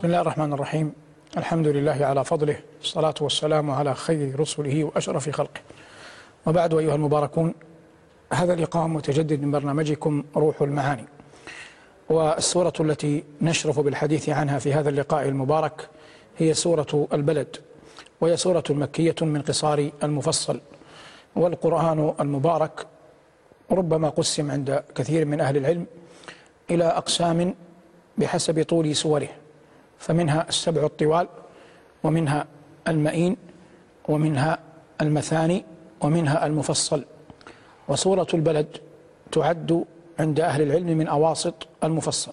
بسم الله الرحمن الرحيم. الحمد لله على فضله الصلاة والسلام على خير رسله وأشرف خلقه. وبعد أيها المباركون هذا لقاء متجدد من برنامجكم روح المعاني. والسورة التي نشرف بالحديث عنها في هذا اللقاء المبارك هي سورة البلد وهي سورة مكية من قصار المفصل. والقرآن المبارك ربما قسم عند كثير من أهل العلم إلى أقسام بحسب طول سوره. فمنها السبع الطوال ومنها المئين ومنها المثاني ومنها المفصل. وسورة البلد تعد عند أهل العلم من أواسط المفصل.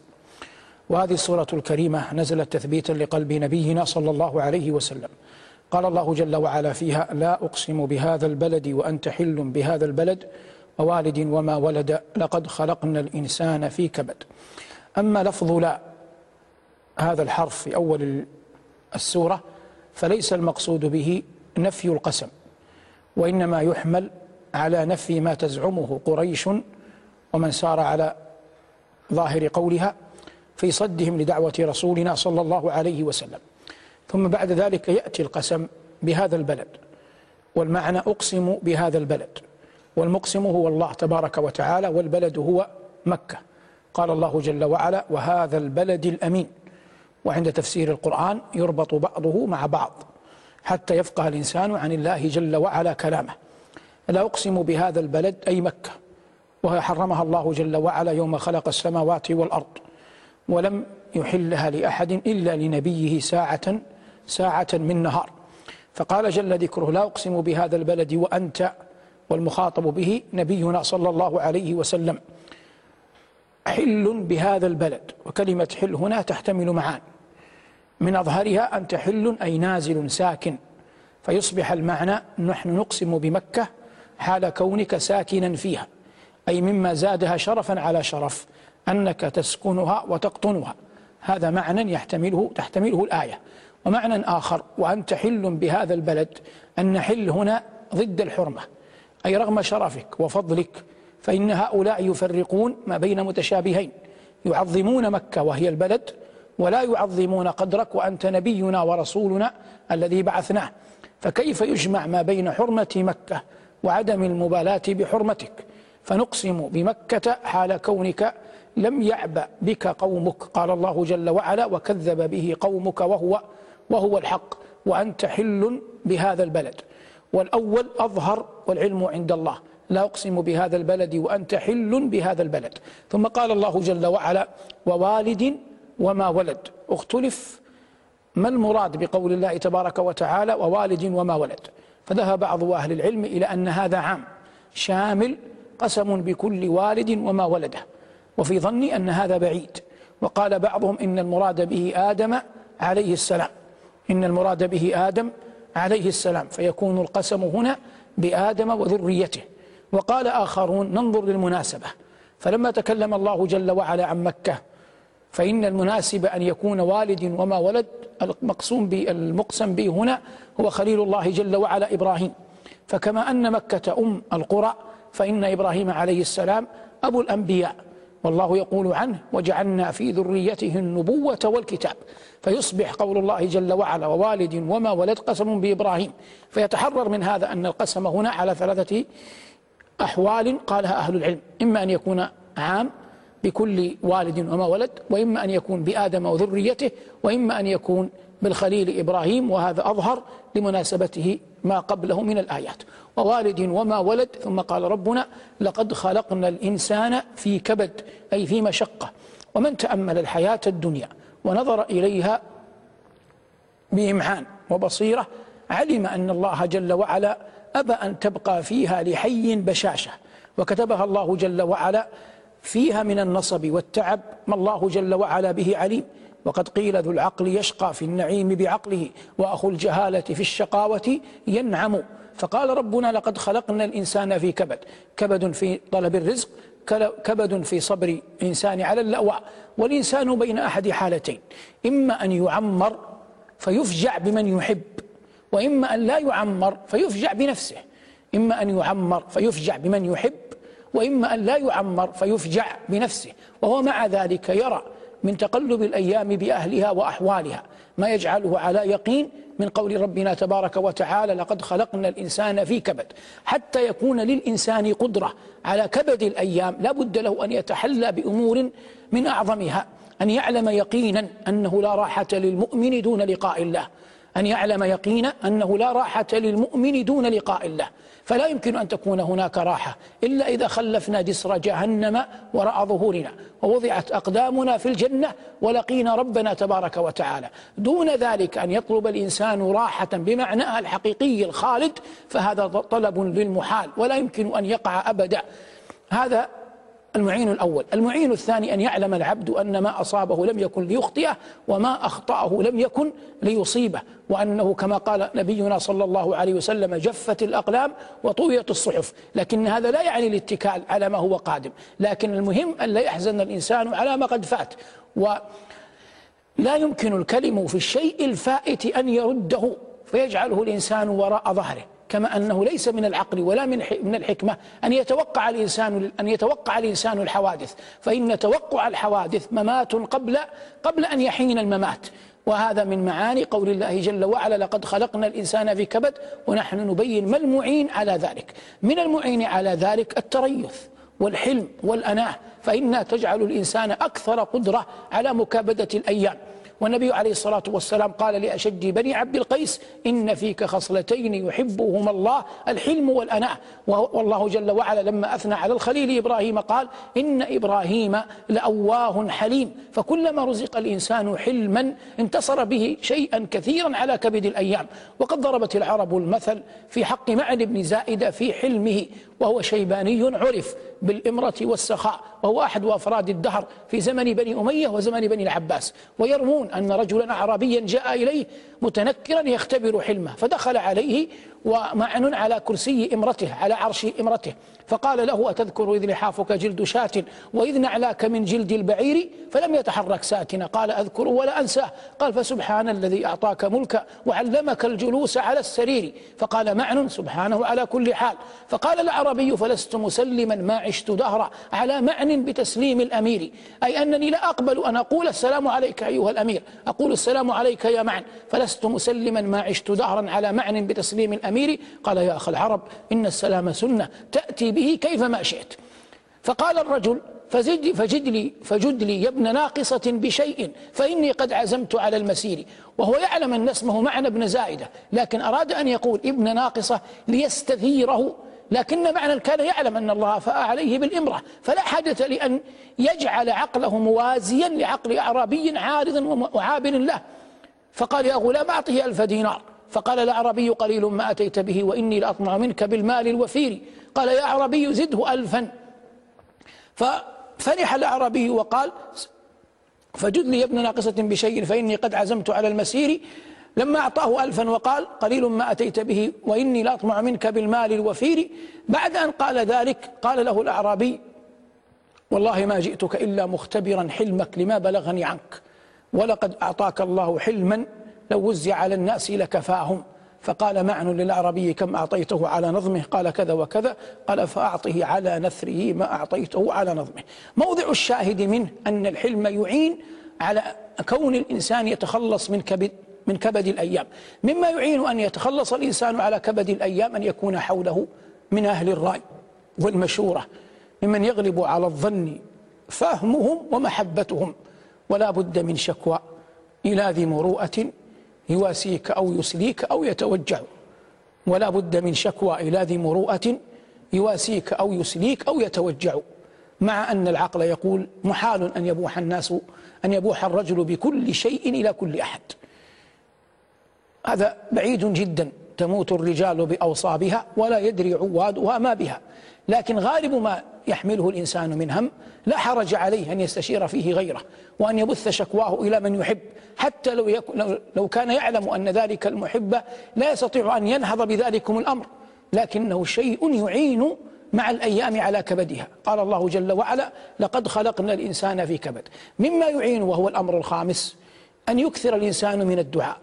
وهذه السورة الكريمة نزلت تثبيتا لقلب نبينا صلى الله عليه وسلم. قال الله جل وعلا فيها لا أقسم بهذا البلد وأنت حل بهذا البلد ووالد وما ولد لقد خلقنا الإنسان في كبد. أما لفظ لا هذا الحرف في أول السورة فليس المقصود به نفي القسم وإنما يحمل على نفي ما تزعمه قريش ومن سار على ظاهر قولها في صدهم لدعوة رسولنا صلى الله عليه وسلم. ثم بعد ذلك يأتي القسم بهذا البلد والمعنى أقسم بهذا البلد والمقسم هو الله تبارك وتعالى والبلد هو مكة. قال الله جل وعلا وهذا البلد الأمين وعند تفسير القرآن يربط بعضه مع بعض حتى يفقه الإنسان عن الله جل وعلا كلامه. لا أقسم بهذا البلد أي مكة وهي حرمها الله جل وعلا يوم خلق السماوات والأرض ولم يحلها لأحد إلا لنبيه ساعة ساعة من نهار. فقال جل ذكره لا أقسم بهذا البلد وأنت والمخاطب به نبينا صلى الله عليه وسلم. حل بهذا البلد وكلمة حل هنا تحتمل معان. من أظهرها أنت حل أي نازل ساكن. فيصبح المعنى نحن نقسم بمكة حال كونك ساكنا فيها. أي مما زادها شرفا على شرف أنك تسكنها وتقطنها. هذا معنى يحتمله تحتمله الآية. ومعنى آخر وأنت حل بهذا البلد أن حل هنا ضد الحرمة. أي رغم شرفك وفضلك فإن هؤلاء يفرقون ما بين متشابهين. يعظمون مكة وهي البلد ولا يعظمون قدرك وأنت نبينا ورسولنا الذي بعثناه. فكيف يجمع ما بين حرمة مكة وعدم المبالاة بحرمتك؟ فنقسم بمكة حال كونك لم يعبأ بك قومك قال الله جل وعلا وكذب به قومك وهو وهو الحق وأنت حل بهذا البلد. والأول أظهر والعلم عند الله. لا أقسم بهذا البلد وأنت حل بهذا البلد. ثم قال الله جل وعلا ووالد وما ولد. اختلف ما المراد بقول الله تبارك وتعالى ووالد وما ولد. فذهب بعض أهل العلم إلى أن هذا عام شامل قسم بكل والد وما ولده. وفي ظني أن هذا بعيد. وقال بعضهم إن المراد به آدم عليه السلام. إن المراد به آدم عليه السلام. فيكون القسم هنا بآدم وذريته. وقال آخرون ننظر للمناسبة. فلما تكلم الله جل وعلا عن مكة فإن المناسب أن يكون والد وما ولد المقسوم المقسم به هنا هو خليل الله جل وعلا إبراهيم. فكما أن مكة أم القرى فإن إبراهيم عليه السلام أبو الأنبياء. والله يقول عنه وجعلنا في ذريته النبوة والكتاب فيصبح قول الله جل وعلا ووالد وما ولد قسم بإبراهيم فيتحرر من هذا أن القسم هنا على ثلاثة أحوال قالها أهل العلم. إما أن يكون عام بكل والد وما ولد وإما أن يكون بآدم وذريته وإما أن يكون بالخليل إبراهيم وهذا أظهر لمناسبته ما قبله من الآيات. ووالد وما ولد ثم قال ربنا لقد خلقنا الإنسان في كبد أي في مشقة ومن تأمل الحياة الدنيا ونظر إليها بإمعان وبصيرة علم أن الله جل وعلا أبى أن تبقى فيها لحي بشاشة وكتبها الله جل وعلا فيها من النصب والتعب ما الله جل وعلا به عليم. وقد قيل ذو العقل يشقى في النعيم بعقله وأخو الجهالة في الشقاوة ينعم. فقال ربنا لقد خلقنا الإنسان في كبد كبد في طلب الرزق كبد في صبر إنسان على اللأواء والإنسان بين أحد حالتين إما أن يعمر فيفجع بمن يحب وإما أن لا يعمر فيفجع بنفسه إما أن يعمر فيفجع بمن يحب وإما أن لا يعمر فيفجع بنفسه وهو مع ذلك يرى من تقلب الأيام بأهلها وأحوالها ما يجعله على يقين من قول ربنا تبارك وتعالى لقد خلقنا الإنسان في كبد حتى يكون للإنسان قدرة على كبد الأيام لا بد له أن يتحلى بأمور من أعظمها أن يعلم يقينا أنه لا راحة للمؤمن دون لقاء الله. أن يعلم يقينا أنه لا راحة للمؤمن دون لقاء الله. فلا يمكن أن تكون هناك راحة إلا إذا خلفنا جسر جهنم وراء ظهورنا ووضعت أقدامنا في الجنة ولقينا ربنا تبارك وتعالى. دون ذلك أن يطلب الإنسان راحة بمعناها الحقيقي الخالد فهذا طلب للمحال. ولا يمكن أن يقع أبدا. هذا المعين الأول. المعين الثاني أن يعلم العبد أن ما أصابه لم يكن ليخطئه وما أخطأه لم يكن ليصيبه. وأنه كما قال نبينا صلى الله عليه وسلم جفت الأقلام وطويت الصحف. لكن هذا لا يعني الاتكال على ما هو قادم. لكن المهم أن لا يحزن الإنسان على ما قد فات. ولا يمكن الكلم في الشيء الفائت أن يرده فيجعله الإنسان وراء ظهره. كما أنه ليس من العقل ولا من من الحكمة أن يتوقع الإنسان أن يتوقع الإنسان الحوادث. فإن توقع الحوادث ممات قبل قبل أن يحين الممات. وهذا من معاني قول الله جل وعلا لقد خلقنا الإنسان في كبد ونحن نبين ما المعين على ذلك. من المعين على ذلك التريث والحلم والأناة. فإنها تجعل الإنسان أكثر قدرة على مكابدة الأيام. والنبي عليه الصلاة والسلام قال لأشج بني عبد القيس إن فيك خصلتين يحبهما الله الحلم والأناء. والله جل وعلا لما أثنى على الخليل إبراهيم قال إن إبراهيم لأواه حليم. فكلما رزق الإنسان حلما انتصر به شيئا كثيرا على كبد الأيام. وقد ضربت العرب المثل في حق معن بن زائدة في حلمه وهو شيباني عرف بالإمرة والسخاء وهو أحد أفراد الدهر في زمن بني أمية وزمن بني العباس. ويرمون أن رجلا أعرابيا جاء إليه متنكرا يختبر حلمه فدخل عليه ومعن على كرسي إمرته على عرش إمرته. فقال له أتذكر إذ لحافك جلد شاة وإذ نعلاك من جلد البعير فلم يتحرك ساكنا. قال أذكر ولا أنساه. قال فسبحان الذي أعطاك ملكا وعلمك الجلوس على السرير. فقال معن سبحانه على كل حال. فقال العربي فلست مسلما ما عشت دهرا. على معن بتسليم الأمير. أي أنني لا أقبل أن أقول السلام عليك أيها الأمير. أقول السلام عليك يا معن. فلست مسلما ما عشت دهرا على معن بتسليم الأمير. قال يا أخ العرب إن السلام سنة تأتي به كيفما شئت. فقال الرجل فزد فجد لي فجد لي يا ابن ناقصة بشيء فإني قد عزمت على المسير. وهو يعلم أن اسمه معنى ابن زائدة لكن أراد أن يقول ابن ناقصة ليستثيره لكن معنى كان يعلم أن الله فاء عليه بالإمرة. فلا حاجة لأن يجعل عقله موازيا لعقل أعرابي عارض وعابر له. فقال يا غلام أعطه ألف دينار. فقال الأعرابي قليل ما أتيت به وإني لأطمع منك بالمال الوفير. قال يا أعرابي زده ألفا. ففرح الأعرابي وقال فجد لي ابن ناقصة بشيء فإني قد عزمت على المسير. لما أعطاه ألفا وقال قليل ما أتيت به وإني لأطمع منك بالمال الوفير. بعد أن قال ذلك قال له الأعرابي والله ما جئتك إلا مختبرا حلمك لما بلغني عنك. ولقد أعطاك الله حلما لو وزع على الناس لكفاهم. فقال معن للأعربي كم أعطيته على نظمه؟ قال كذا وكذا. قال فأعطه على نثره ما أعطيته على نظمه. موضع الشاهد منه أن الحلم يعين على كون الإنسان يتخلص من كبد من كبد الأيام. مما يعين أن يتخلص الإنسان على كبد الأيام أن يكون حوله من أهل الرأي والمشورة. ممن يغلب على الظن فهمهم ومحبتهم. ولا بد من شكوى إلى ذي مروءة يواسيك أو يسليك أو يتوجع ولا بد من شكوى إلى ذي مروءة يواسيك أو يسليك أو يتوجع مع أن العقل يقول محال أن يبوح الناس أن يبوح الرجل بكل شيء إلى كل أحد. هذا بعيد جدا تموت الرجال بأوصابها ولا يدري عوادها ما بها. لكن غالب ما يحمله الإنسان من هم لا حرج عليه أن يستشير فيه غيره وأن يبث شكواه إلى من يحب حتى لو, يكون لو كان يعلم أن ذلك المحب لا يستطيع أن ينهض بذلكم الأمر لكنه شيء يعين مع الأيام على كبدها. قال الله جل وعلا لقد خلقنا الإنسان في كبد. مما يعين وهو الأمر الخامس أن يكثر الإنسان من الدعاء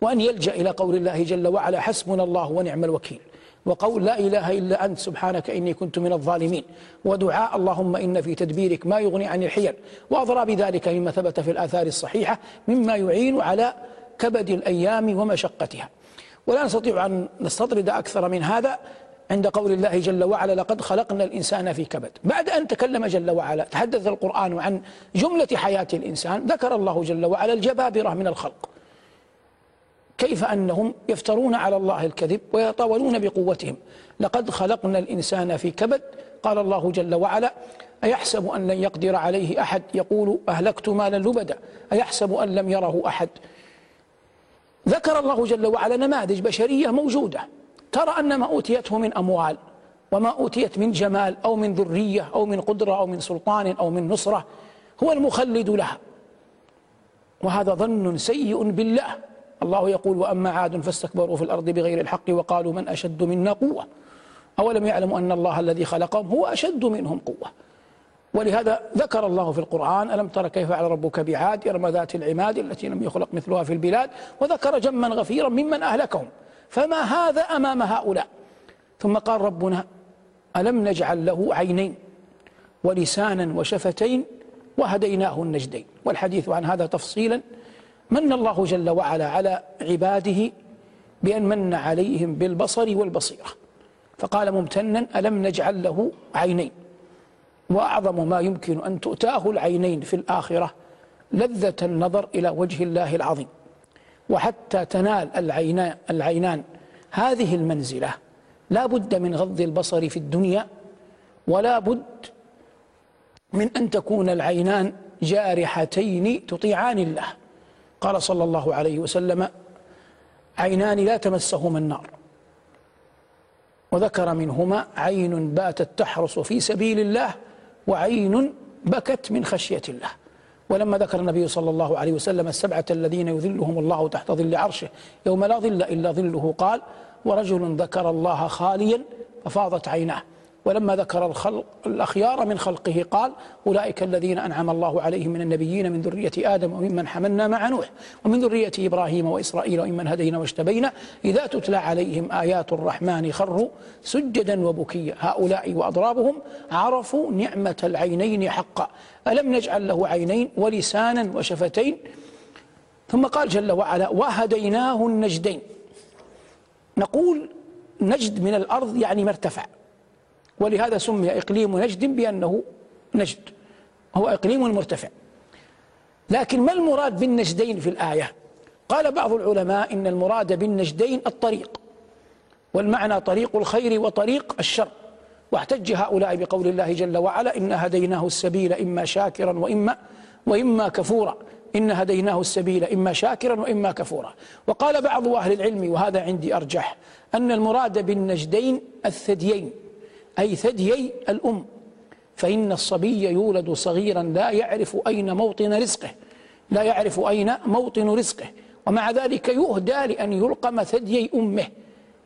وأن يلجأ إلى قول الله جل وعلا حسبنا الله ونعم الوكيل. وقول لا إله إلا أنت سبحانك إني كنت من الظالمين. ودعاء اللهم إن في تدبيرك ما يغني عن الحيل. وأضرى بذلك مما ثبت في الآثار الصحيحة مما يعين على كبد الأيام ومشقتها. ولا نستطيع أن نستطرد أكثر من هذا عند قول الله جل وعلا لقد خلقنا الإنسان في كبد بعد أن تكلم جل وعلا تحدث القرآن عن جملة حياة الإنسان ذكر الله جل وعلا الجبابرة من الخلق. كيف أنهم يفترون على الله الكذب ويطاولون بقوتهم؟ لقد خلقنا الإنسان في كبد. قال الله جل وعلا أيحسب أن لن يقدر عليه أحد؟ يقول أهلكت مالا لبدا. أيحسب أن لم يره أحد؟ ذكر الله جل وعلا نماذج بشرية موجودة. ترى أن ما أوتيته من أموال وما أوتيت من جمال أو من ذرية أو من قدرة أو من سلطان أو من نصرة هو المخلد لها. وهذا ظن سيء بالله. الله يقول وأما عاد فاستكبروا في الأرض بغير الحق وقالوا من أشد منا قوة؟ أولم يعلموا أن الله الذي خلقهم هو أشد منهم قوة. ولهذا ذكر الله في القرآن ألم تر كيف فعل ربك بعاد إرم ذات العماد التي لم يخلق مثلها في البلاد؟ وذكر جما غفيرا ممن أهلكهم. فما هذا أمام هؤلاء؟ ثم قال ربنا ألم نجعل له عينين ولسانا وشفتين وهديناه النجدين؟ والحديث عن هذا تفصيلا من الله جل وعلا على عباده بأن من عليهم بالبصر والبصيرة. فقال ممتنا ألم نجعل له عينين؟ وأعظم ما يمكن أن تؤتاه العينين في الآخرة لذة النظر إلى وجه الله العظيم. وحتى تنال العينان, العينان هذه المنزلة. لا بد من غض البصر في الدنيا ولا بد من أن تكون العينان جارحتين تطيعان الله. قال صلى الله عليه وسلم عينان لا تمسهما النار. وذكر منهما عين باتت تحرس في سبيل الله وعين بكت من خشية الله. ولما ذكر النبي صلى الله عليه وسلم السبعة الذين يذلهم الله تحت ظل عرشه يوم لا ظل إلا ظله قال ورجل ذكر الله خاليا ففاضت عيناه. ولما ذكر الخلق الأخيار من خلقه قال أولئك الذين أنعم الله عليهم من النبيين من ذرية آدم وممن حملنا مع نوح ومن ذرية إبراهيم وإسرائيل وممن هدينا واجتبينا إذا تتلى عليهم آيات الرحمن خروا سجدا وبكيا. هؤلاء وأضرابهم عرفوا نعمة العينين حقا. ألم نجعل له عينين ولسانا وشفتين؟ ثم قال جل وعلا وهديناه النجدين. نقول نجد من الأرض يعني مرتفع ولهذا سمي إقليم نجد بأنه نجد هو إقليم مرتفع. لكن ما المراد بالنجدين في الآية؟ قال بعض العلماء إن المراد بالنجدين الطريق والمعنى طريق الخير وطريق الشر. واحتج هؤلاء بقول الله جل وعلا إن هديناه السبيل إما شاكرا وإما وإما كفورا. إن هديناه السبيل إما شاكرا وإما كفورا. وقال بعض أهل العلم وهذا عندي أرجح أن المراد بالنجدين الثديين. أي ثديي الأم. فإن الصبي يولد صغيرا لا يعرف أين موطن رزقه لا يعرف أين موطن رزقه. ومع ذلك يهدى لأن يلقم ثديي أمه.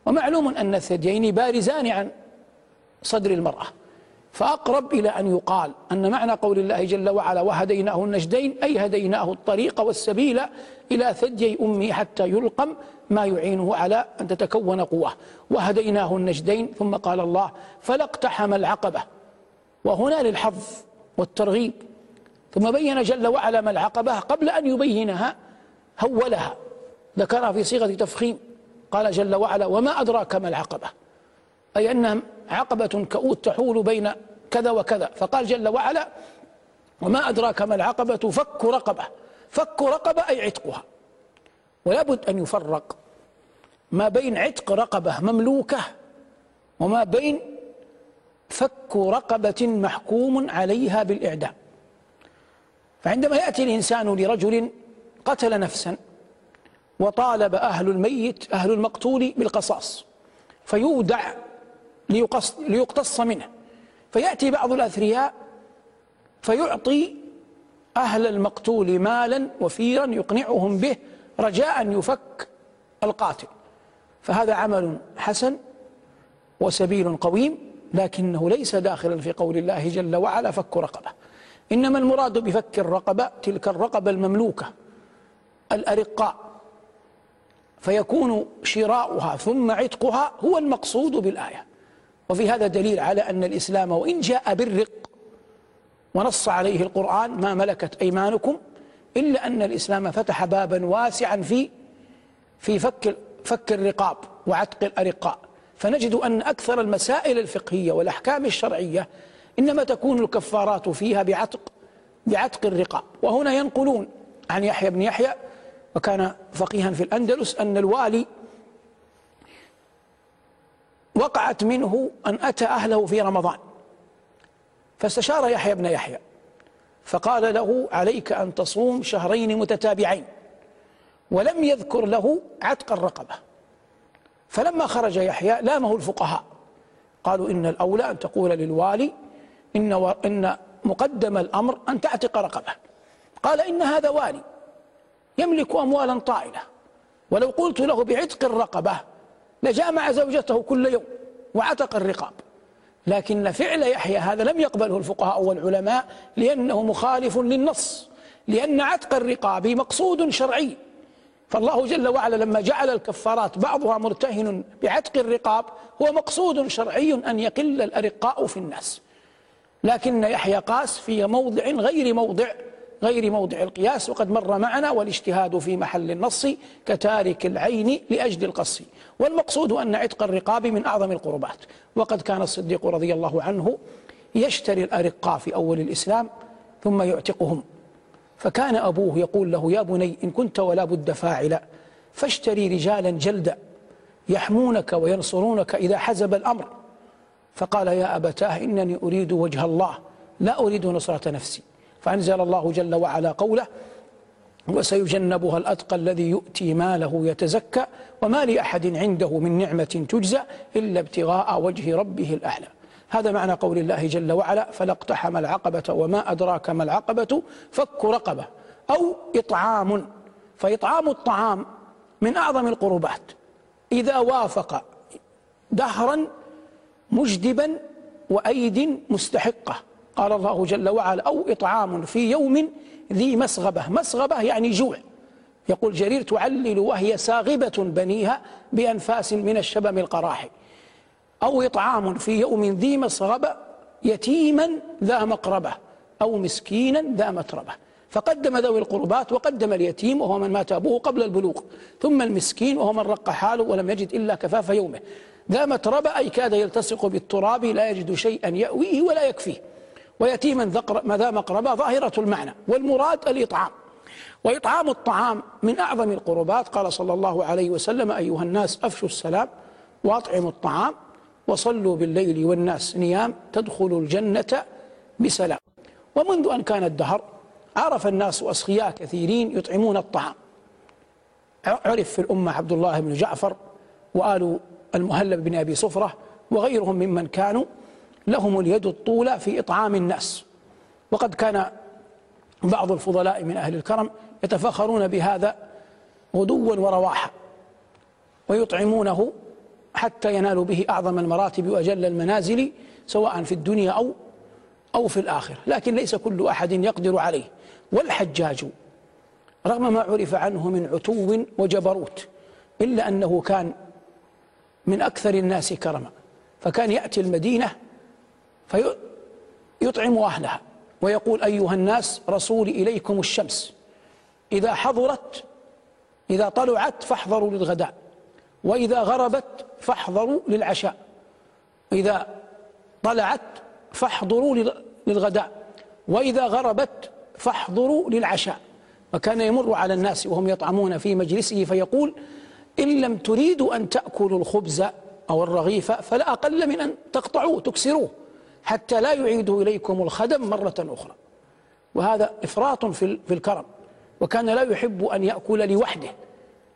ومعلوم أن الثديين بارزان عن صدر المرأة. فأقرب إلى أن يقال أن معنى قول الله جل وعلا وهديناه النجدين أي هديناه الطريق والسبيل إلى ثديي أمه حتى يلقم ما يعينه على أن تتكون قوة. وهديناه النجدين ثم قال الله فلا اقتحم العقبة. وهنا للحظ والترغيب. ثم بين جل وعلا ما العقبة قبل أن يبينها هولها. ذكرها في صيغة تفخيم. قال جل وعلا وما أدراك ما العقبة؟ أي أنها عقبة كؤوت تحول بين كذا وكذا. فقال جل وعلا وما أدراك ما العقبة؟ فك رقبة. فك رقبة أي عتقها. ولا بد أن يفرق ما بين عتق رقبة مملوكة وما بين فك رقبة محكوم عليها بالإعدام. فعندما يأتي الإنسان لرجل قتل نفسا وطالب أهل الميت أهل المقتول بالقصاص فيودع ليقتص منه. فيأتي بعض الأثرياء فيعطي أهل المقتول مالا وفيرا يقنعهم به رجاء يفك القاتل. فهذا عمل حسن وسبيل قويم لكنه ليس داخلا في قول الله جل وعلا فك رقبة. إنما المراد بفك الرقبة تلك الرقبة المملوكة الأرقاء. فيكون شراؤها ثم عتقها هو المقصود بالآية. وفي هذا دليل على أن الإسلام وإن جاء بالرق ونص عليه القرآن ما ملكت أيمانكم إلا أن الإسلام فتح بابا واسعا في في فك فك الرقاب وعتق الأرقاء. فنجد أن أكثر المسائل الفقهية والأحكام الشرعية إنما تكون الكفارات فيها بعتق بعتق الرقاب. وهنا ينقلون عن يحيى بن يحيى وكان فقيها في الأندلس أن الوالي وقعت منه أن أتى أهله في رمضان. فاستشار يحيى بن يحيى. فقال له عليك أن تصوم شهرين متتابعين ولم يذكر له عتق الرقبة. فلما خرج يحيى لامه الفقهاء قالوا إن الأولى أن تقول للوالي إن, و... إن مقدم الأمر أن تعتق رقبة. قال إن هذا والي يملك أموالا طائلة ولو قلت له بعتق الرقبة لجامع زوجته كل يوم وعتق الرقاب. لكن فعل يحيى هذا لم يقبله الفقهاء والعلماء لأنه مخالف للنص لأن عتق الرقاب مقصود شرعي. فالله جل وعلا لما جعل الكفارات بعضها مرتهن بعتق الرقاب هو مقصود شرعي أن يقل الأرقاء في الناس. لكن يحيى قاس في موضع غير موضع غير موضع القياس وقد مر معنا والاجتهاد في محل النص كتارك العين لأجل القص. والمقصود أن عتق الرقاب من أعظم القربات. وقد كان الصديق رضي الله عنه يشتري الأرقاء في أول الإسلام ثم يعتقهم. فكان أبوه يقول له يا بني إن كنت ولا بد فاعلا فاشتري رجالا جلدا يحمونك وينصرونك إذا حزب الأمر. فقال يا أبتاه إنني أريد وجه الله لا أريد نصرة نفسي. فأنزل الله جل وعلا قوله وسيجنبها الأتقى الذي يؤتي ماله يتزكى وما لأحد عنده من نعمة تجزى إلا ابتغاء وجه ربه الأعلى. هذا معنى قول الله جل وعلا فلا اقتحم العقبة وما أدراك ما العقبة فك رقبة. أو إطعام فإطعام الطعام من أعظم القربات. إذا وافق دهرا مجدبا وأيد مستحقة. قال الله جل وعلا أو إطعام في يوم ذي مسغبة. مسغبة يعني جوع. يقول جرير تعلل وهي ساغبة بنيها بأنفاس من الشبم القراحي. أو إطعام في يوم ذي مسغبة يتيما ذا مقربة أو مسكينا ذا متربة. فقدم ذوي القربات وقدم اليتيم وهو من مات أبوه قبل البلوغ. ثم المسكين وهو من رق حاله ولم يجد إلا كفاف يومه. ذا متربة أي كاد يلتصق بالتراب لا يجد شيئا يأويه ولا يكفيه. ويتيما ذا مقربة ظاهرة المعنى والمراد الإطعام. وإطعام الطعام من أعظم القربات. قال صلى الله عليه وسلم أيها الناس أفشوا السلام وأطعموا الطعام وصلوا بالليل والناس نيام تدخلوا الجنة بسلام. ومنذ أن كان الدهر عرف الناس أسخياء كثيرين يطعمون الطعام. عرف في الأمة عبد الله بن جعفر وآل المهلب بن أبي صفرة وغيرهم ممن كانوا لهم اليد الطولى في إطعام الناس. وقد كان بعض الفضلاء من أهل الكرم يتفاخرون بهذا غدوا ورواحا ويطعمونه حتى ينالوا به أعظم المراتب وأجل المنازل سواء في الدنيا أو أو في الآخرة. لكن ليس كل أحد يقدر عليه. والحجاج رغم ما عرف عنه من عتو وجبروت إلا أنه كان من أكثر الناس كرما فكان يأتي المدينة فيطعم أهلها ويقول أيها الناس رسولي إليكم الشمس. إذا حضرت إذا طلعت فاحضروا للغداء وإذا غربت فاحضروا للعشاء. إذا طلعت فاحضروا للغداء وإذا غربت فاحضروا للعشاء. وكان يمر على الناس وهم يطعمون في مجلسه فيقول إن لم تريدوا أن تأكلوا الخبز أو الرغيف فلا أقل من أن تقطعوه تكسروه. حتى لا يعيده إليكم الخدم مرة أخرى. وهذا إفراط في الكرم. وكان لا يحب أن يأكل لوحده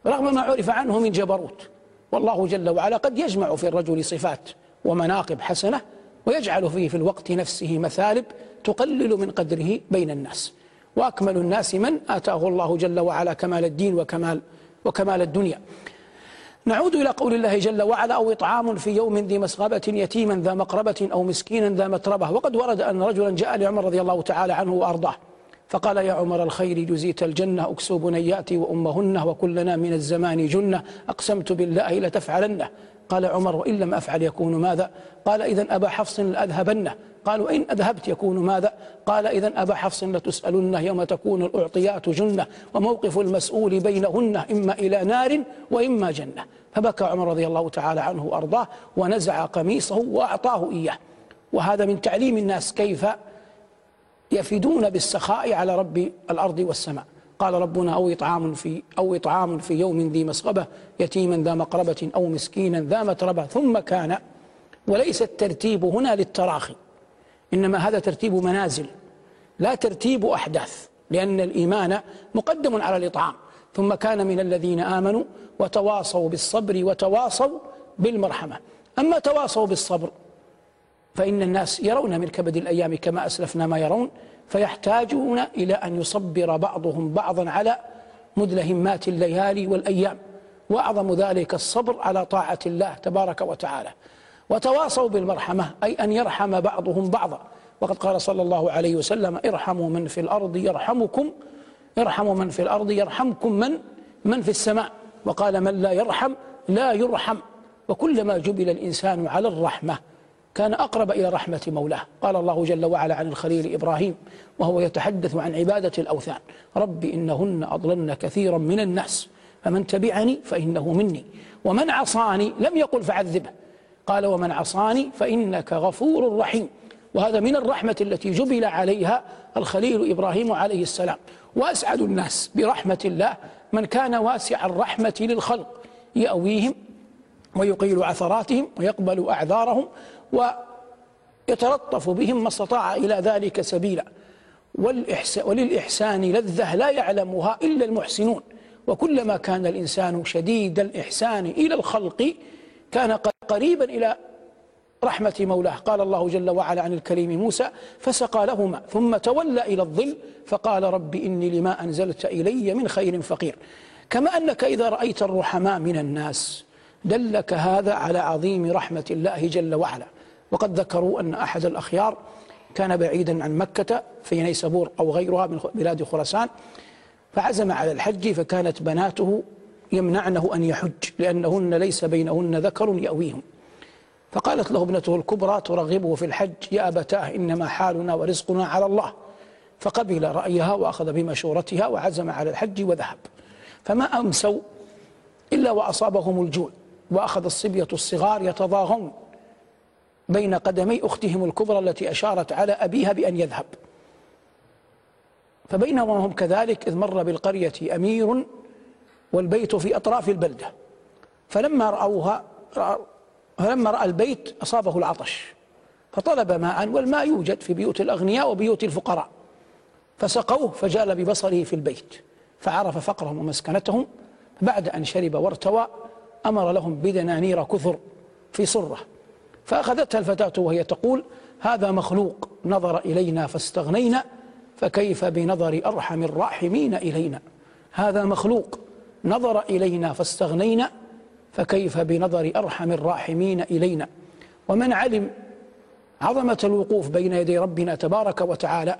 رغم ما عرف عنه من جبروت. والله جل وعلا قد يجمع في الرجل صفات ومناقب حسنة ويجعل فيه في الوقت نفسه مثالب تقلل من قدره بين الناس. وأكمل الناس من آتاه الله جل وعلا كمال الدين وكمال وكمال الدنيا. نعود إلى قول الله جل وعلا أو إطعام في يوم ذي مسغبة يتيما ذا مقربة أو مسكينا ذا متربة. وقد ورد أن رجلا جاء لعمر رضي الله تعالى عنه وأرضاه فقال يا عمر الخير جزيت الجنة أكسو بنياتي وأمهن وكلنا من الزمان جنة أقسمت بالله لتفعلنه. قال عمر وإن لم أفعل يكون ماذا؟ قال إذا أبا حفص لأذهبنه. قالوا إن أذهبت يكون ماذا؟ قال إذا أبا حفص لتسألن يوم تكون الأعطيات جنة وموقف المسؤول بينهن إما إلى نار وإما جنة. فبكى عمر رضي الله تعالى عنه وأرضاه ونزع قميصه وأعطاه إياه. وهذا من تعليم الناس كيف يفدون بالسخاء على رب الأرض والسماء. قال ربنا أو إطعام في أو إطعام في يوم ذي مسغبة يتيما ذا مقربة أو مسكينا ذا متربة. ثم كان وليس الترتيب هنا للتراخي إنما هذا ترتيب منازل لا ترتيب أحداث لأن الإيمان مقدم على الإطعام. ثم كان من الذين آمنوا وتواصوا بالصبر وتواصوا بالمرحمة. أما تواصوا بالصبر فإن الناس يرون من كبد الأيام كما أسلفنا ما يرون. فيحتاجون إلى أن يصبر بعضهم بعضا على مدلهمات الليالي والأيام. وأعظم ذلك الصبر على طاعة الله تبارك وتعالى. وتواصوا بالمرحمة أي أن يرحم بعضهم بعضا. وقد قال صلى الله عليه وسلم ارحموا من في الأرض يرحمكم ارحموا من في الأرض يرحمكم من؟ من في السماء؟ وقال من لا يرحم لا يرحم. وكلما جبل الإنسان على الرحمة كان أقرب إلى رحمة مولاه. قال الله جل وعلا عن الخليل إبراهيم وهو يتحدث عن عبادة الأوثان رب إنهن أضللن كثيرا من الناس فمن تبعني فإنه مني ومن عصاني لم يقل فعذبه. قال ومن عصاني فإنك غفور رحيم. وهذا من الرحمة التي جبل عليها الخليل إبراهيم عليه السلام. وأسعد الناس برحمة الله من كان واسع الرحمة للخلق يأويهم ويقيل عثراتهم ويقبل أعذارهم ويتلطف بهم ما استطاع إلى ذلك سبيلا. وللإحسان لذة لا يعلمها إلا المحسنون. وكلما كان الإنسان شديد الإحسان إلى الخلق كان قريبا إلى رحمة مولاه. قال الله جل وعلا عن الكريم موسى فسقى لهما ثم تولى إلى الظل فقال رب إني لما أنزلت إلي من خير فقير. كما أنك إذا رأيت الرحماء من الناس دلك هذا على عظيم رحمة الله جل وعلا. وقد ذكروا أن أحد الأخيار كان بعيدا عن مكة في نيسابور أو غيرها من بلاد خراسان فعزم على الحج فكانت بناته يمنعنه أن يحج لأنهن ليس بينهن ذكر يأويهم. فقالت له ابنته الكبرى ترغبه في الحج يا أبتاه إنما حالنا ورزقنا على الله. فقبل رأيها وأخذ بمشورتها وعزم على الحج وذهب. فما أمسوا إلا وأصابهم الجوع وأخذ الصبية الصغار يتضاغون. بين قدمي أختهم الكبرى التي أشارت على أبيها بأن يذهب. فبينما هم كذلك إذ مر بالقرية أمير والبيت في أطراف البلدة. فلما رأوها فلما رأى البيت أصابه العطش. فطلب ماء والماء يوجد في بيوت الأغنياء وبيوت الفقراء. فسقوه فجال ببصره في البيت. فعرف فقرهم ومسكنتهم. بعد أن شرب وارتوى أمر لهم بدنانير كثر في صرة. فأخذتها الفتاة وهي تقول هذا مخلوق نظر إلينا فاستغنينا فكيف بنظر أرحم الراحمين إلينا؟ هذا مخلوق نظر إلينا فاستغنينا فكيف بنظر أرحم الراحمين إلينا؟ ومن علم عظمة الوقوف بين يدي ربنا تبارك وتعالى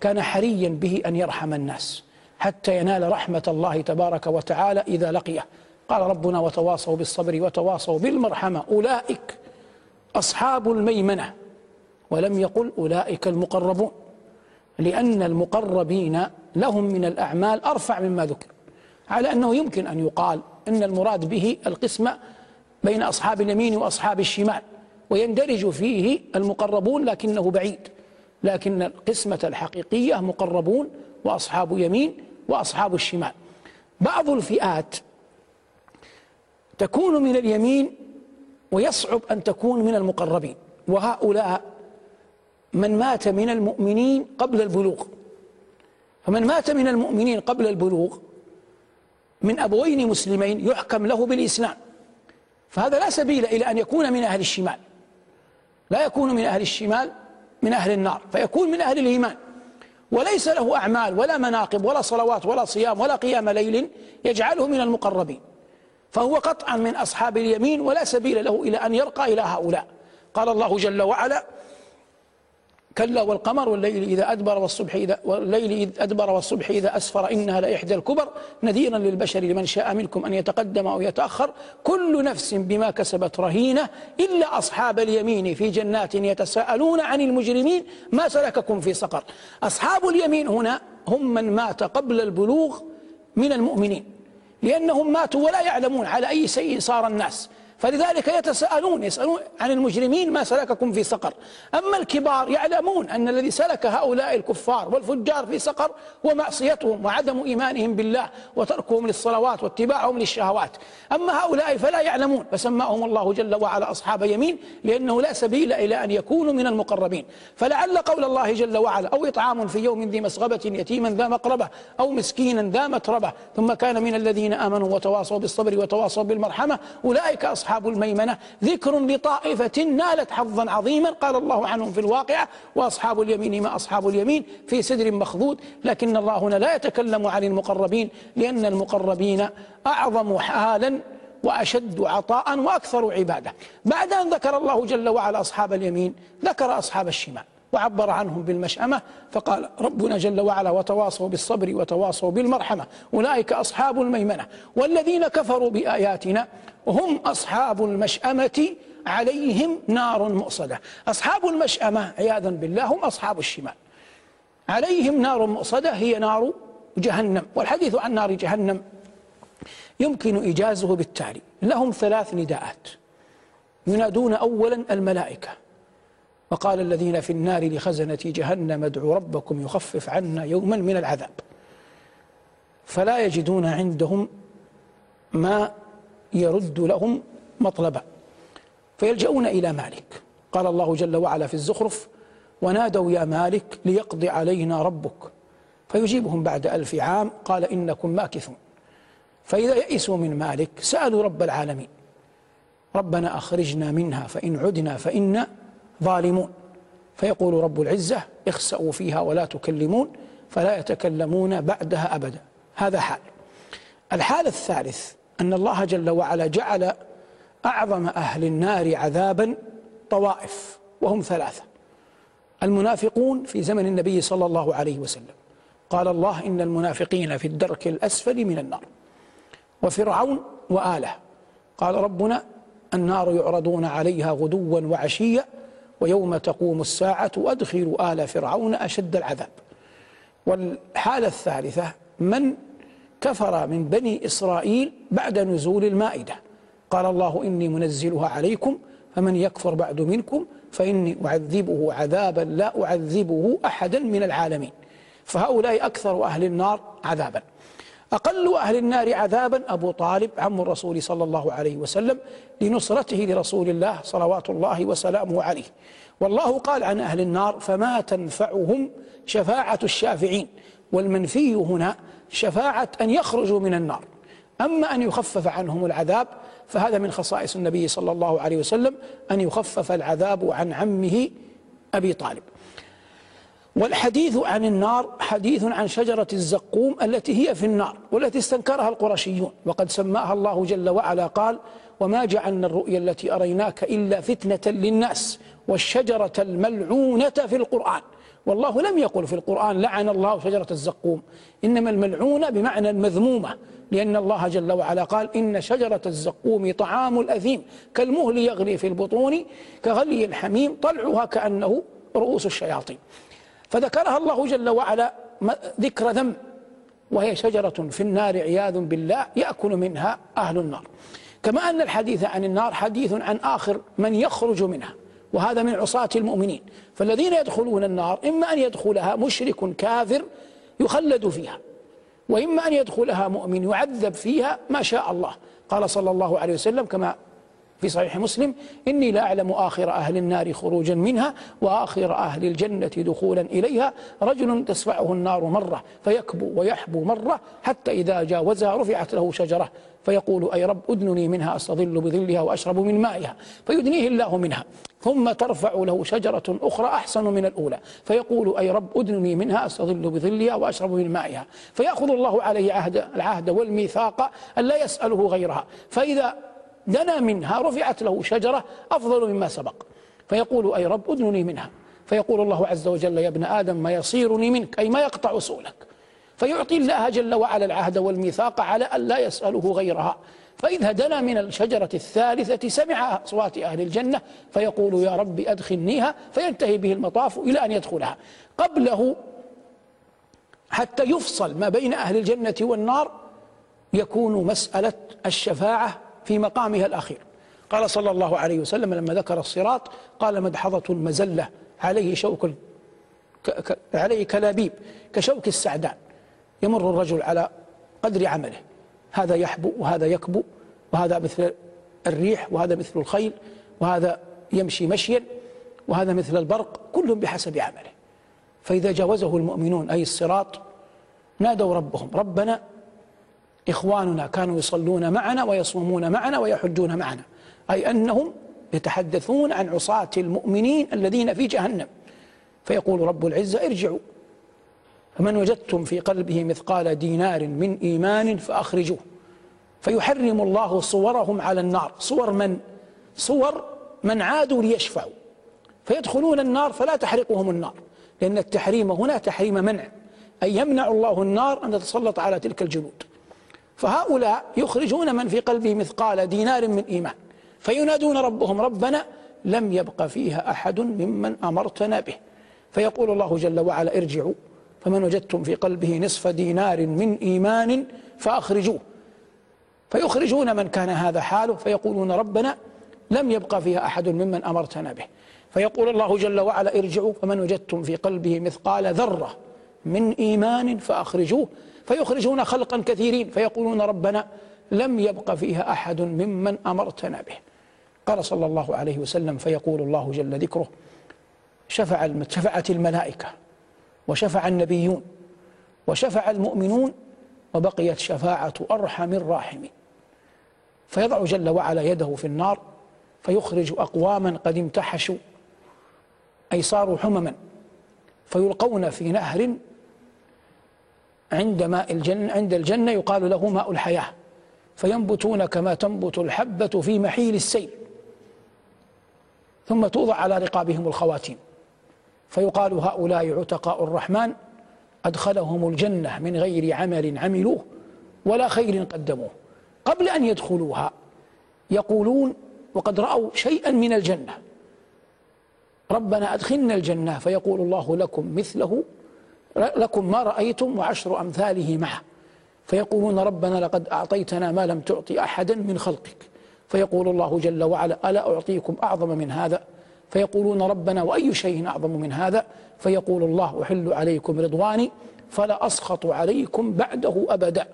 كان حريا به أن يرحم الناس حتى ينال رحمة الله تبارك وتعالى إذا لقيه. قال ربنا وتواصوا بالصبر وتواصوا بالمرحمة أولئك أصحاب الميمنة ولم يقل أولئك المقربون لأن المقربين لهم من الأعمال أرفع مما ذكر على أنه يمكن أن يقال أن المراد به القسمة بين أصحاب اليمين وأصحاب الشمال ويندرج فيه المقربون لكنه بعيد لكن القسمة الحقيقية مقربون وأصحاب يمين وأصحاب الشمال. بعض الفئات تكون من اليمين ويصعب أن تكون من المقربين. وهؤلاء من مات من المؤمنين قبل البلوغ. فمن مات من المؤمنين قبل البلوغ من أبوين مسلمين يحكم له بالإسلام. فهذا لا سبيل إلى أن يكون من أهل الشمال. لا يكون من أهل الشمال من أهل النار فيكون من أهل الإيمان. وليس له أعمال ولا مناقب ولا صلوات ولا صيام ولا قيام ليل يجعله من المقربين. فهو قطعا من أصحاب اليمين ولا سبيل له إلى أن يرقى إلى هؤلاء. قال الله جل وعلا كلا والقمر والليل إذا أدبر والصبح إذا والليل إذ أدبر والصبح إذا أسفر إنها لإحدى الكبر. نذيرا للبشر لمن شاء منكم أن يتقدم أو يتأخر. كل نفس بما كسبت رهينة إلا أصحاب اليمين في جنات يتساءلون عن المجرمين. ما سلككم في سقر. أصحاب اليمين هنا هم من مات قبل البلوغ من المؤمنين. لأنهم ماتوا ولا يعلمون على أي شيء صار الناس. فلذلك يتساءلون يسألون عن المجرمين ما سلككم في سقر. أما الكبار يعلمون أن الذي سلك هؤلاء الكفار والفجار في سقر هو معصيتهم وعدم إيمانهم بالله وتركهم للصلوات واتباعهم للشهوات. أما هؤلاء فلا يعلمون فسماهم الله جل وعلا أصحاب يمين لأنه لا سبيل إلى أن يكونوا من المقربين. فلعل قول الله جل وعلا أو إطعام في يوم ذي مسغبة يتيما ذا مقربة أو مسكينا ذا متربة. ثم كان من الذين آمنوا وتواصوا بالصبر وتواصوا بالمرحمة أولئك أصحاب أصحاب الميمنة ذكر لطائفة نالت حظا عظيما قال الله عنهم في الواقعة وأصحاب اليمين ما أصحاب اليمين في سدر مخضود. لكن الله هنا لا يتكلم عن المقربين لأن المقربين أعظم حالا وأشد عطاء وأكثر عبادة. بعد أن ذكر الله جل وعلا أصحاب اليمين ذكر أصحاب الشمال. وعبر عنهم بالمشأمة فقال ربنا جل وعلا وتواصوا بالصبر وتواصوا بالمرحمة أولئك أصحاب الميمنة والذين كفروا بآياتنا هم أصحاب المشأمة عليهم نار مؤصدة. أصحاب المشأمة عياذا بالله هم أصحاب الشمال. عليهم نار مؤصدة هي نار جهنم. والحديث عن نار جهنم يمكن إيجازه بالتالي. لهم ثلاث نداءات. ينادون أولا الملائكة. وقال الذين في النار لخزنة جهنم ادعوا ربكم يخفف عنا يوما من العذاب. فلا يجدون عندهم ما يرد لهم مطلبا. فيلجؤون إلى مالك. قال الله جل وعلا في الزخرف ونادوا يا مالك ليقضي علينا ربك فيجيبهم بعد ألف عام. قال إنكم ماكثون فإذا يئسوا من مالك سألوا رب العالمين ربنا أخرجنا منها فإن عدنا فإنا ظالمون. فيقول رب العزة اخسأوا فيها ولا تكلمون فلا يتكلمون بعدها أبدا. هذا حال. الحال الثالث أن الله جل وعلا جعل أعظم أهل النار عذابا طوائف وهم ثلاثة. المنافقون في زمن النبي صلى الله عليه وسلم. قال الله إن المنافقين في الدرك الأسفل من النار. وفرعون وآله. قال ربنا النار يعرضون عليها غدوا وعشيا ويوم تقوم الساعة أدخلوا آل فرعون أشد العذاب. والحالة الثالثة من كفر من بني إسرائيل بعد نزول المائدة؟ قال الله إني منزلها عليكم فمن يكفر بعد منكم فإني أعذبه عذابا لا أعذبه أحدا من العالمين. فهؤلاء أكثر أهل النار عذابا. أقل أهل النار عذابا أبو طالب عم الرسول صلى الله عليه وسلم لنصرته لرسول الله صلوات الله وسلامه عليه. والله قال عن أهل النار فما تنفعهم شفاعة الشافعين والمنفي هنا شفاعة أن يخرجوا من النار. أما أن يخفف عنهم العذاب فهذا من خصائص النبي صلى الله عليه وسلم أن يخفف العذاب عن عمه أبي طالب. والحديث عن النار حديث عن شجرة الزقوم التي هي في النار والتي استنكرها القرشيون. وقد سماها الله جل وعلا قال وما جعلنا الرؤيا التي أريناك إلا فتنة للناس والشجرة الملعونة في القرآن. والله لم يقل في القرآن لعن الله شجرة الزقوم. إنما الملعونة بمعنى المذمومة لأن الله جل وعلا قال إن شجرة الزقوم طعام الأثيم كالمهل يغلي في البطون كغلي الحميم طلعها كأنه رؤوس الشياطين. فذكرها الله جل وعلا ذكر ذنب وهي شجرة في النار عياذ بالله يأكل منها أهل النار. كما أن الحديث عن النار حديث عن آخر من يخرج منها وهذا من عصاة المؤمنين. فالذين يدخلون النار إما أن يدخلها مشرك كافر يخلد فيها وإما أن يدخلها مؤمن يعذب فيها ما شاء الله. قال صلى الله عليه وسلم كما في صحيح مسلم إني لا أعلم آخر أهل النار خروجا منها وآخر أهل الجنة دخولا إليها. رجل تسفعه النار مرة فيكبو ويحبو مرة حتى إذا جاوزها رفعت له شجرة. فيقول أي رب أدنني منها أستظل بظلها وأشرب من مائها. فيدنيه الله منها. ثم ترفع له شجرة أخرى أحسن من الأولى. فيقول أي رب أدنني منها أستظل بظلها وأشرب من مائها. فيأخذ الله عليه عهد العهد والميثاق أن لا يسأله غيرها. فإذا دنا منها رفعت له شجرة أفضل مما سبق. فيقول أي رب أدنني منها. فيقول الله عز وجل يا ابن آدم ما يصيرني منك أي ما يقطع سؤلك. فيعطي الله جل وعلا العهد والميثاق على أن لا يسأله غيرها. فإذا دنا من الشجرة الثالثة سمع أصوات أهل الجنة فيقول يا رب أدخلنيها فينتهي به المطاف إلى أن يدخلها. قبله حتى يفصل ما بين أهل الجنة والنار يكون مسألة الشفاعة في مقامها الأخير. قال صلى الله عليه وسلم لما ذكر الصراط قال مدحضة المزلة عليه شوك عليه كلابيب كشوك السعدان يمر الرجل على قدر عمله. هذا يحبو وهذا يكبو وهذا مثل الريح وهذا مثل الخيل وهذا يمشي مشيا وهذا مثل البرق كل بحسب عمله. فإذا جاوزه المؤمنون أي الصراط نادوا ربهم ربنا إخواننا كانوا يصلون معنا ويصومون معنا ويحجون معنا. أي أنهم يتحدثون عن عصاة المؤمنين الذين في جهنم. فيقول رب العزة ارجعوا. فمن وجدتم في قلبه مثقال دينار من إيمان فأخرجوه. فيحرم الله صورهم على النار. صور من؟ صور من عادوا ليشفعوا. فيدخلون النار فلا تحرقهم النار. لأن التحريم هنا تحريم منع. أي يمنع الله النار أن تتسلط على تلك الجنود. فهؤلاء يخرجون من في قلبه مثقال دينار من إيمان فينادون ربهم ربنا لم يبق فيها أحد ممن أمرتنا به. فيقول الله جل وعلا ارجعوا فمن وجدتم في قلبه نصف دينار من إيمان فأخرجوه. فيخرجون من كان هذا حاله فيقولون ربنا لم يبقى فيها أحد ممن أمرتنا به. فيقول الله جل وعلا ارجعوا فمن وجدتم في قلبه مثقال ذرة من إيمان فأخرجوه. فيخرجون خلقا كثيرين فيقولون ربنا لم يبق فيها أحد ممن أمرتنا به. قال صلى الله عليه وسلم فيقول الله جل ذكره شفع شفعت الملائكة وشفع النبيون وشفع المؤمنون وبقيت شفاعة أرحم الراحمين. فيضع جل وعلا يده في النار فيخرج أقواما قد امتحشوا أي صاروا حمما فيلقون في نهر عند ماء الجنة عند الجنة يقال له ماء الحياة. فينبتون كما تنبت الحبة في محيل السيل. ثم توضع على رقابهم الخواتيم. فيقال هؤلاء عتقاء الرحمن أدخلهم الجنة من غير عمل عملوه ولا خير قدموه. قبل أن يدخلوها يقولون وقد رأوا شيئا من الجنة. ربنا أدخلنا الجنة فيقول الله لكم مثله لكم ما رأيتم وعشر أمثاله معه. فيقولون ربنا لقد أعطيتنا ما لم تعطي أحدا من خلقك. فيقول الله جل وعلا ألا أعطيكم أعظم من هذا؟ فيقولون ربنا وأي شيء أعظم من هذا؟ فيقول الله أحل عليكم رضواني فلا أسخط عليكم بعده أبدا.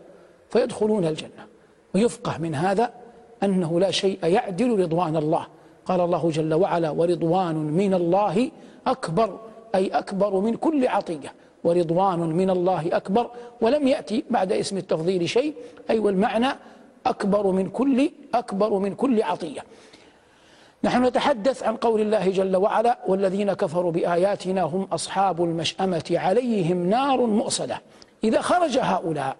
فيدخلون الجنة. ويفقه من هذا أنه لا شيء يعدل رضوان الله. قال الله جل وعلا ورضوان من الله أكبر أي أكبر من كل عطية. ورضوان من الله أكبر ولم يأتي بعد اسم التفضيل شيء أي والمعنى أكبر من كل أكبر من كل عطية. نحن نتحدث عن قول الله جل وعلا والذين كفروا بآياتنا هم أصحاب المشأمة عليهم نار مؤصدة. إذا خرج هؤلاء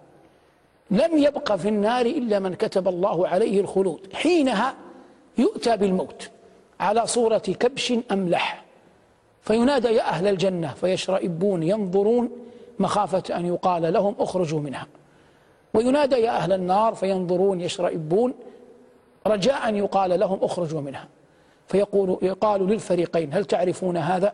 لم يبق في النار إلا من كتب الله عليه الخلود. حينها يؤتى بالموت. على صورة كبش أملح. فينادى يا أهل الجنة فيشرئبون ينظرون مخافة أن يقال لهم اخرجوا منها. وينادى يا أهل النار فينظرون يشرئبون رجاء أن يقال لهم اخرجوا منها. فيقول يقال للفريقين هل تعرفون هذا؟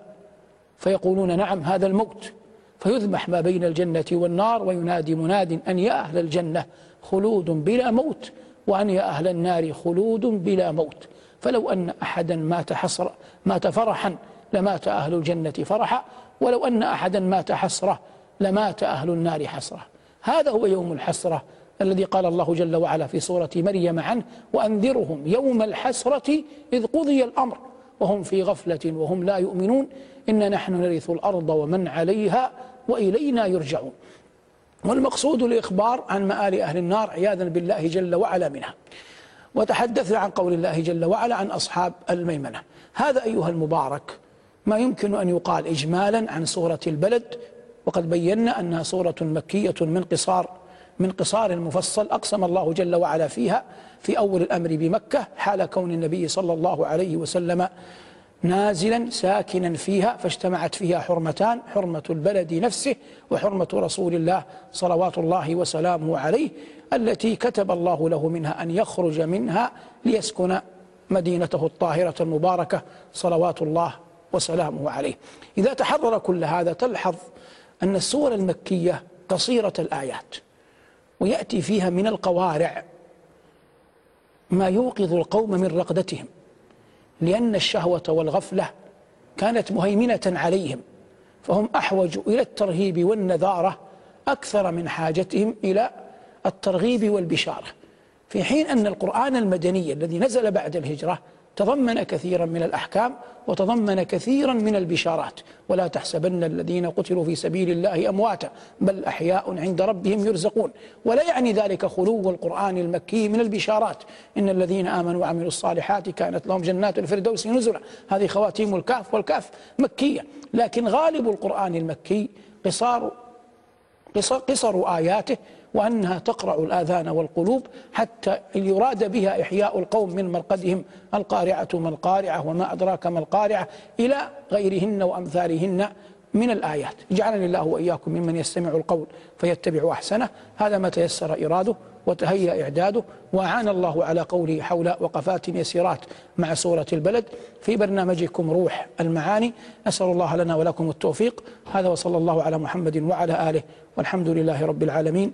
فيقولون نعم هذا الموت. فيذبح ما بين الجنة والنار وينادي مناد أن يا أهل الجنة خلود بلا موت وأن يا أهل النار خلود بلا موت. فلو أن أحدا مات حسر مات فرحا لمات أهل الجنة فرحا ولو أن أحدا مات حسرة لمات أهل النار حسرة. هذا هو يوم الحسرة الذي قال الله جل وعلا في سورة مريم عنه وأنذرهم يوم الحسرة إذ قضي الأمر وهم في غفلة وهم لا يؤمنون. إن نحن نرث الأرض ومن عليها وإلينا يرجعون. والمقصود الإخبار عن مآل أهل النار عياذا بالله جل وعلا منها. وتحدثنا عن قول الله جل وعلا عن أصحاب الميمنة. هذا أيها المبارك ما يمكن أن يقال إجمالا عن سورة البلد وقد بينا أنها سورة مكية من قصار من قصار المفصل أقسم الله جل وعلا فيها في أول الأمر بمكة حال كون النبي صلى الله عليه وسلم نازلا ساكنا فيها فاجتمعت فيها حرمتان حرمة البلد نفسه وحرمة رسول الله صلوات الله وسلامه عليه التي كتب الله له منها أن يخرج منها ليسكن مدينته الطاهرة المباركة صلوات الله وسلامه عليه. إذا تحرر كل هذا تلحظ أن السور المكية قصيرة الآيات ويأتي فيها من القوارع ما يوقظ القوم من رقدتهم لأن الشهوة والغفلة كانت مهيمنة عليهم فهم أحوج إلى الترهيب والنذارة أكثر من حاجتهم إلى الترغيب والبشارة. في حين أن القرآن المدني الذي نزل بعد الهجرة تضمن كثيرا من الأحكام وتضمن كثيرا من البشارات. ولا تحسبن الذين قتلوا في سبيل الله أمواتا بل أحياء عند ربهم يرزقون. ولا يعني ذلك خلو القرآن المكي من البشارات. إن الذين آمنوا وعملوا الصالحات كانت لهم جنات الفردوس نزلا. هذه خواتيم الكهف والكهف مكية. لكن غالب القرآن المكي قصار قصر, قصر آياته وأنها تقرع الآذان والقلوب حتى يراد بها إحياء القوم من مرقدهم القارعة ما القارعة وما أدراك ما القارعة إلى غيرهن وأمثالهن من الآيات. جعلني الله وإياكم ممن يستمع القول فيتبع أحسنه. هذا ما تيسر إراده وتهيأ إعداده. وأعان الله على قوله حول وقفات يسيرات مع سورة البلد في برنامجكم روح المعاني. نسأل الله لنا ولكم التوفيق. هذا وصلى الله على محمد وعلى آله والحمد لله رب العالمين.